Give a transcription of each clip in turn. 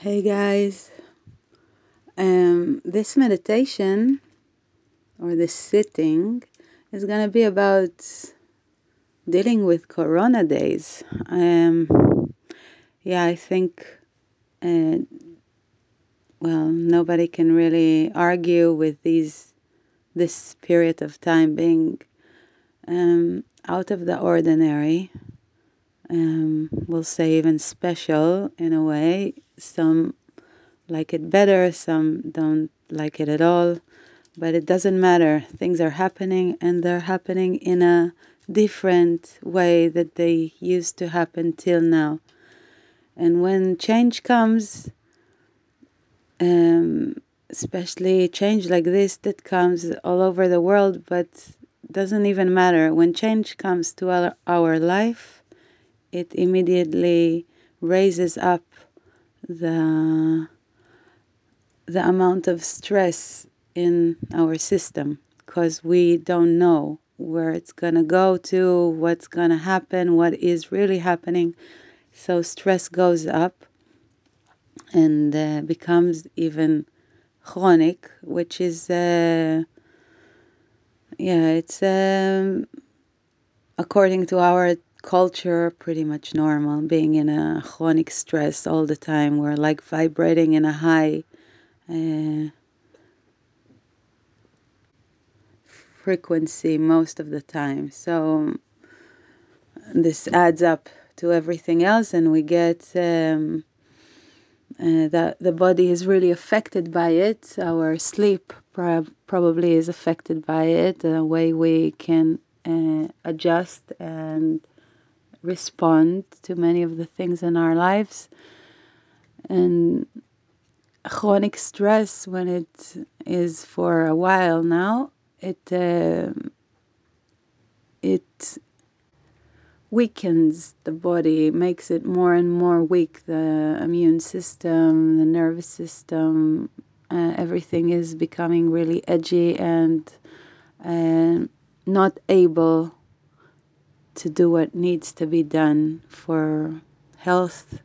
Hey guys, um, this meditation or this sitting is going to be about dealing with Corona days. Um, yeah, I think, uh, well, nobody can really argue with these this period of time being um, out of the ordinary. Um, we'll say even special in a way some like it better, some don't like it at all. But it doesn't matter. Things are happening and they're happening in a different way that they used to happen till now. And when change comes, um, especially change like this that comes all over the world, but doesn't even matter. When change comes to our, our life, it immediately raises up the the amount of stress in our system because we don't know where it's going to go to, what's going to happen, what is really happening. So stress goes up and uh, becomes even chronic, which is, uh, yeah, it's um, according to our culture pretty much normal. Being in a chronic stress all the time we're like vibrating in a high uh, frequency most of the time. So this adds up to everything else and we get um, uh, that the body is really affected by it. Our sleep prob- probably is affected by it the way we can uh, adjust and respond to many of the things in our lives. And chronic stress, when it is for a while now, it uh, it weakens the body, makes it more and more weak. The immune system, the nervous system, uh, everything is becoming really edgy and uh, not able to do what needs to be done for health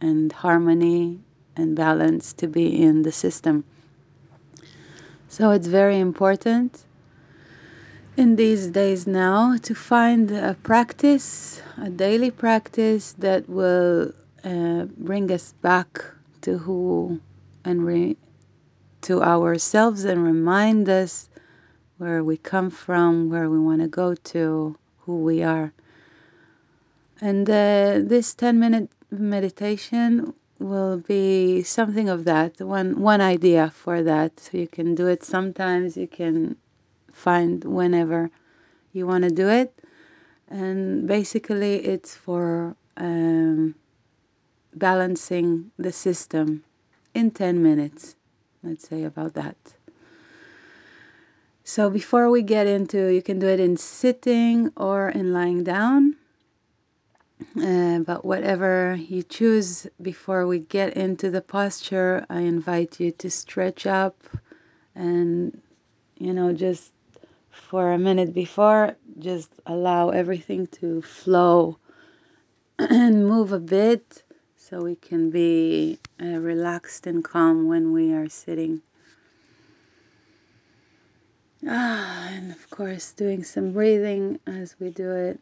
and harmony and balance to be in the system. So it's very important in these days now to find a practice, a daily practice that will uh, bring us back to who and re- to ourselves and remind us where we come from, where we want to go to, who we are. And uh, this 10 minute meditation will be something of that, one, one idea for that. You can do it sometimes, you can find whenever you want to do it. And basically, it's for um, balancing the system in 10 minutes. Let's say about that. So before we get into, you can do it in sitting or in lying down. Uh, but whatever you choose before we get into the posture, I invite you to stretch up and, you know, just for a minute before, just allow everything to flow and move a bit so we can be uh, relaxed and calm when we are sitting. Ah, and of course, doing some breathing as we do it.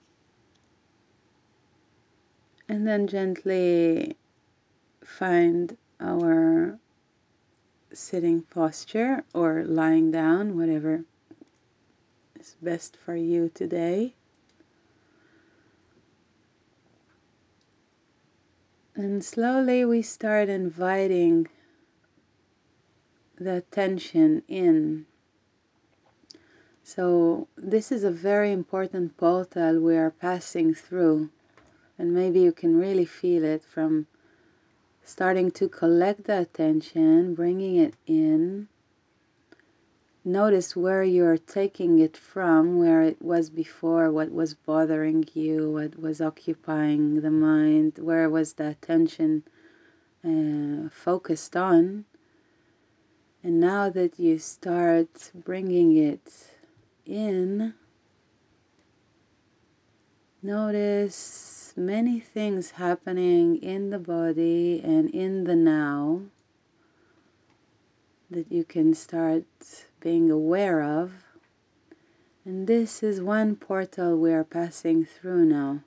And then gently find our sitting posture or lying down, whatever is best for you today. And slowly we start inviting the attention in so, this is a very important portal we are passing through, and maybe you can really feel it from starting to collect the attention, bringing it in. Notice where you're taking it from, where it was before, what was bothering you, what was occupying the mind, where was the attention uh, focused on. And now that you start bringing it in. Notice many things happening in the body and in the now that you can start being aware of. And this is one portal we are passing through now.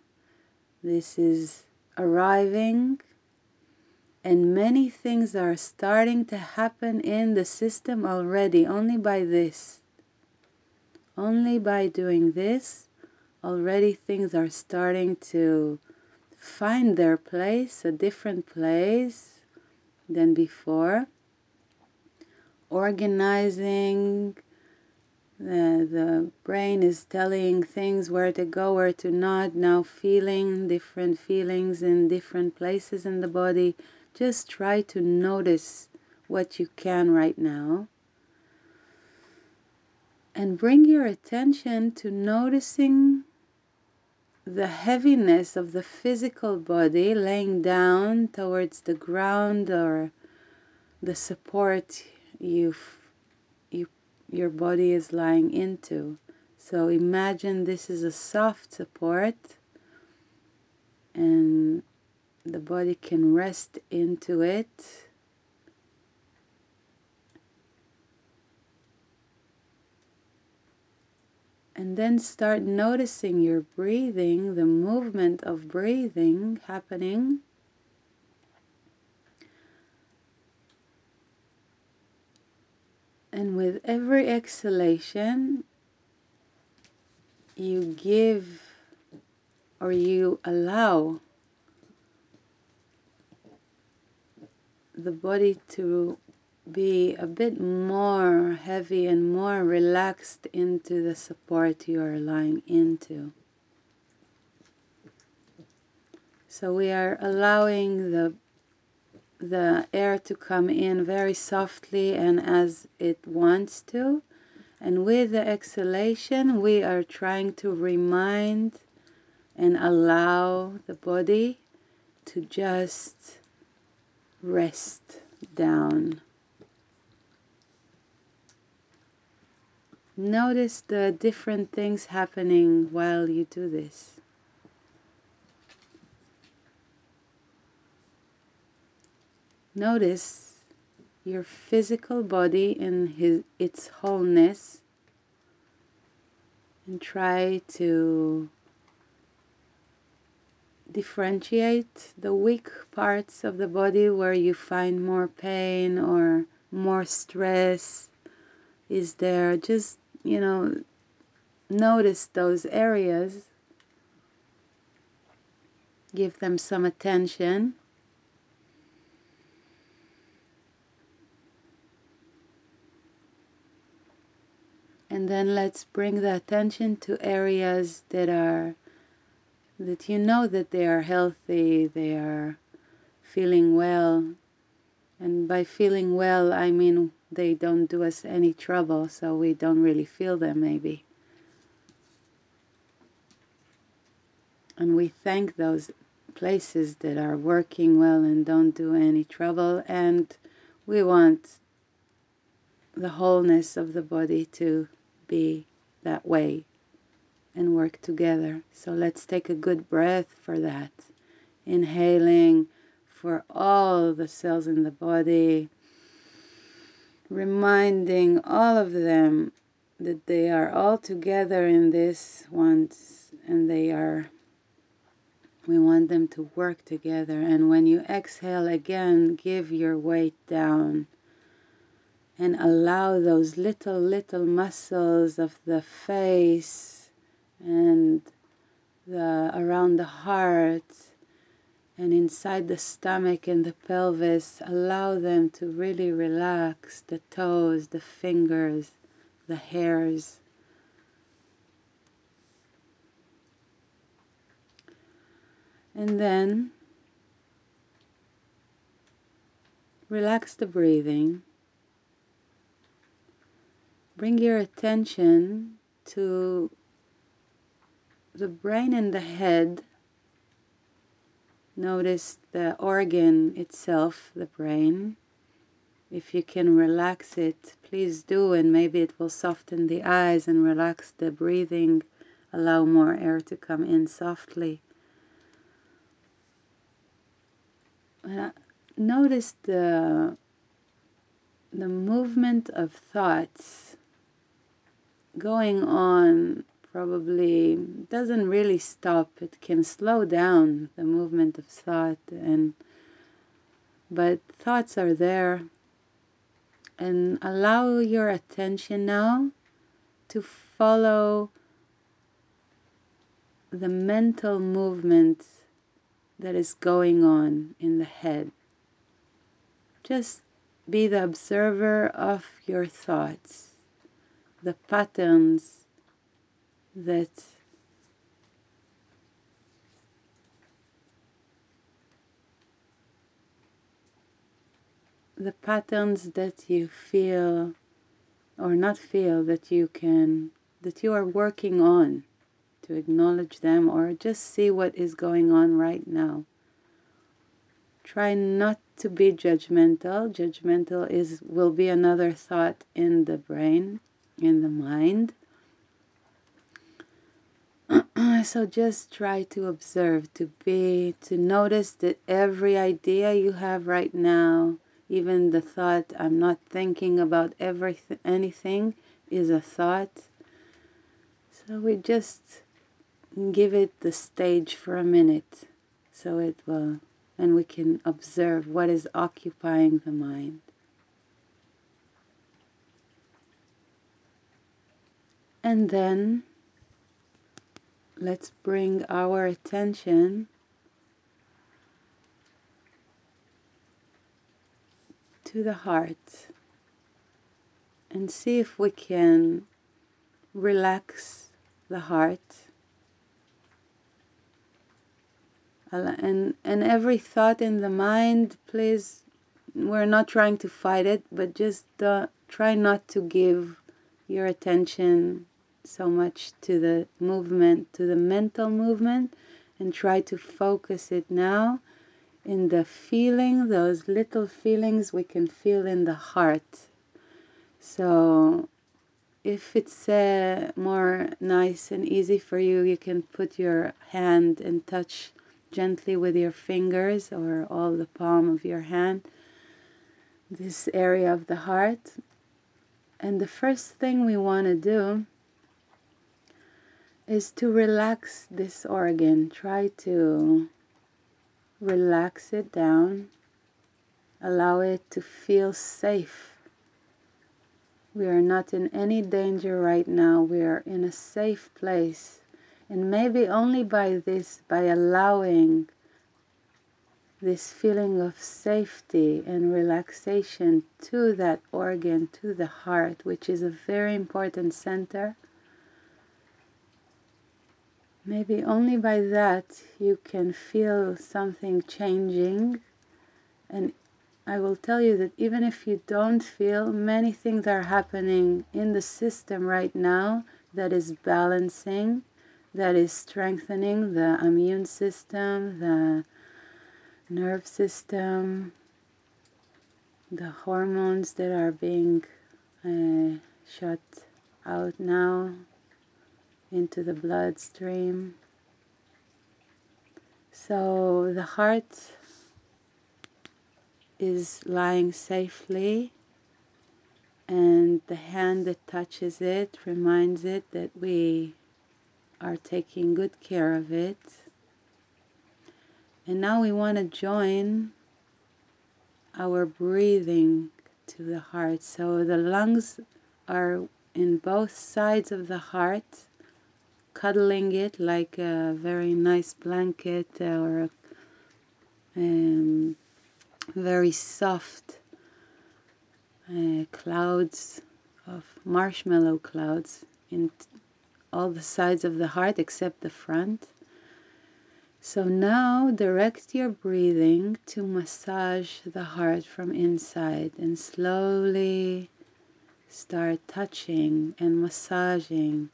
This is arriving, and many things are starting to happen in the system already, only by this. Only by doing this, already things are starting to find their place, a different place than before. Organizing, the, the brain is telling things where to go, where to not, now feeling different feelings in different places in the body. Just try to notice what you can right now and bring your attention to noticing the heaviness of the physical body laying down towards the ground or the support you you your body is lying into. So imagine this is a soft support and the body can rest into it And then start noticing your breathing, the movement of breathing happening. And with every exhalation, you give or you allow the body to be a bit more heavy and more relaxed into the support you are lying into. So we are allowing the the air to come in very softly and as it wants to. And with the exhalation, we are trying to remind and allow the body to just rest down. Notice the different things happening while you do this. Notice your physical body in his, its wholeness and try to differentiate the weak parts of the body where you find more pain or more stress is there just you know, notice those areas, give them some attention. And then let's bring the attention to areas that are, that you know that they are healthy, they are feeling well. And by feeling well, I mean they don't do us any trouble, so we don't really feel them maybe. And we thank those places that are working well and don't do any trouble, and we want the wholeness of the body to be that way and work together. So let's take a good breath for that. Inhaling for all the cells in the body reminding all of them that they are all together in this once and they are we want them to work together. And when you exhale again give your weight down and allow those little little muscles of the face and the around the heart and inside the stomach and the pelvis, allow them to really relax the toes, the fingers, the hairs. And then relax the breathing. Bring your attention to the brain and the head Notice the organ itself, the brain. If you can relax it, please do, and maybe it will soften the eyes and relax the breathing, allow more air to come in softly. uh, notice the the movement of thoughts going on probably doesn't really stop it can slow down the movement of thought and but thoughts are there and allow your attention now to follow the mental movement that is going on in the head. Just be the observer of your thoughts, the patterns that the patterns that you feel or not feel that you can that you are working on to acknowledge them or just see what is going on right now. Try not to be judgmental. Judgmental is will be another thought in the brain, in the mind. So just try to observe, to be, to notice that every idea you have right now, even the thought, I'm not thinking about everything, anything, is a thought. So we just give it the stage for a minute so it will and we can observe what is occupying the mind and then let's bring our attention to the heart and see if we can relax the heart. And and every thought in the mind please we're not trying to fight it but just uh, try not to give your attention so much to the movement to the mental movement and try to focus it now in the feeling those little feelings we can feel in the heart so if it's uh, more nice and easy for you you can put your hand and touch gently with your fingers or all the palm of your hand this area of the heart. And the first thing we want to do is to relax this organ. Try to relax it down, allow it to feel safe. We are not in any danger right now, we are in a safe place. And maybe only by this, by allowing this feeling of safety and relaxation to that organ, to the heart, which is a very important center, maybe only by that you can feel something changing. And I will tell you that even if you don't feel, many things are happening in the system right now that is balancing that is strengthening the immune system, the nerve system, the hormones that are being uh, shut out now into the bloodstream. So the heart is lying safely, and the hand that touches it reminds it that we are taking good care of it. And now we want to join our breathing to the heart. So the lungs are in both sides of the heart, cuddling it like a very nice blanket or um, very soft uh, clouds of marshmallow clouds in all the sides of the heart except the front. So now direct your breathing to massage the heart from inside and slowly start touching and massaging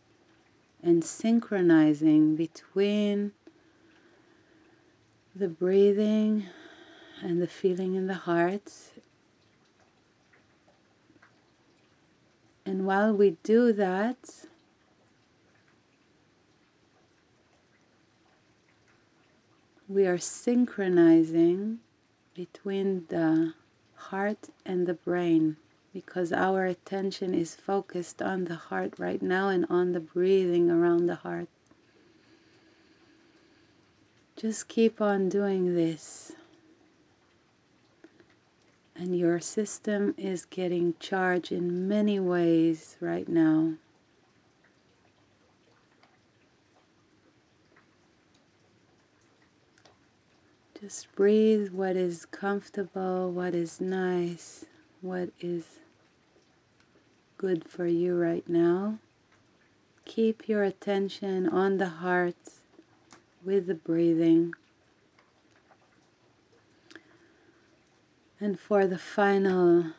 and synchronizing between the breathing and the feeling in the heart. And while we do that, we are synchronizing between the heart and the brain because our attention is focused on the heart right now and on the breathing around the heart. Just keep on doing this. And your system is getting charged in many ways right now. Just breathe what is comfortable, what is nice, what is good for you right now. Keep your attention on the heart with the breathing. And for the final,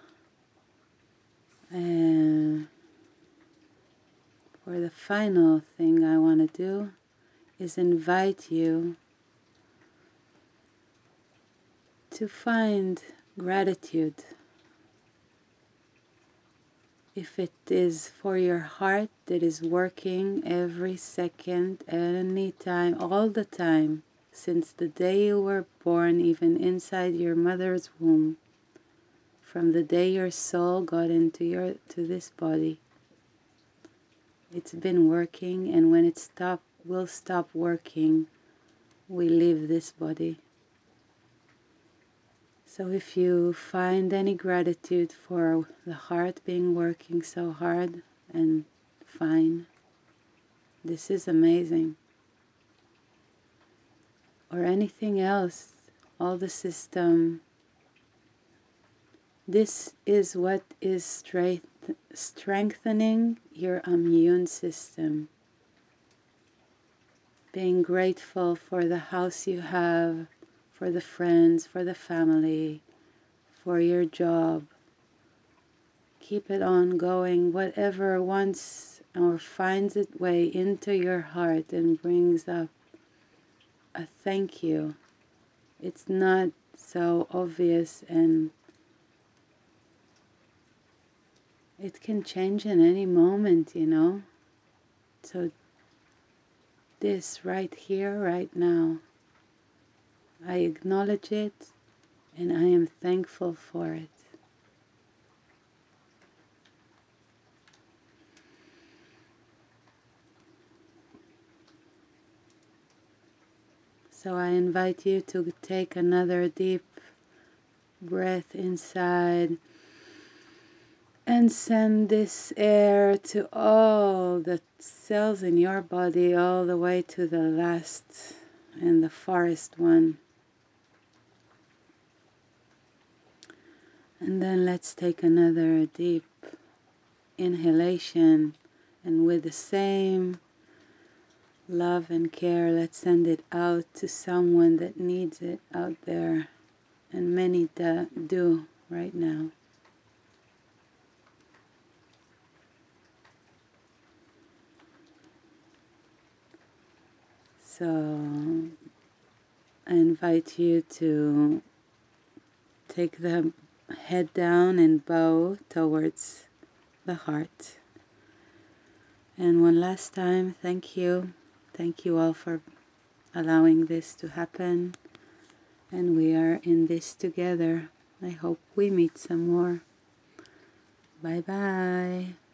uh, for the final thing I want to do is invite you to find gratitude if it is for your heart that is working every second, any time, all the time, since the day you were born, even inside your mother's womb, from the day your soul got into your to this body. It's been working, and when it stop will stop working, we leave this body. So if you find any gratitude for the heart being working so hard and fine, this is amazing. Or anything else, all the system. This is what is strength, strengthening your immune system. Being grateful for the house you have, for the friends, for the family, for your job. Keep it on going, whatever wants or finds its way into your heart and brings up a thank you. It's not so obvious and it can change in any moment, you know. So, this right here, right now. I acknowledge it and I am thankful for it. So I invite you to take another deep breath inside and send this air to all the cells in your body, all the way to the last and the farthest one. And then let's take another deep inhalation, and with the same love and care, let's send it out to someone that needs it out there, and many do right now. So I invite you to take the head down and bow towards the heart. And one last time, thank you. Thank you all for allowing this to happen. And we are in this together. I hope we meet some more. Bye bye.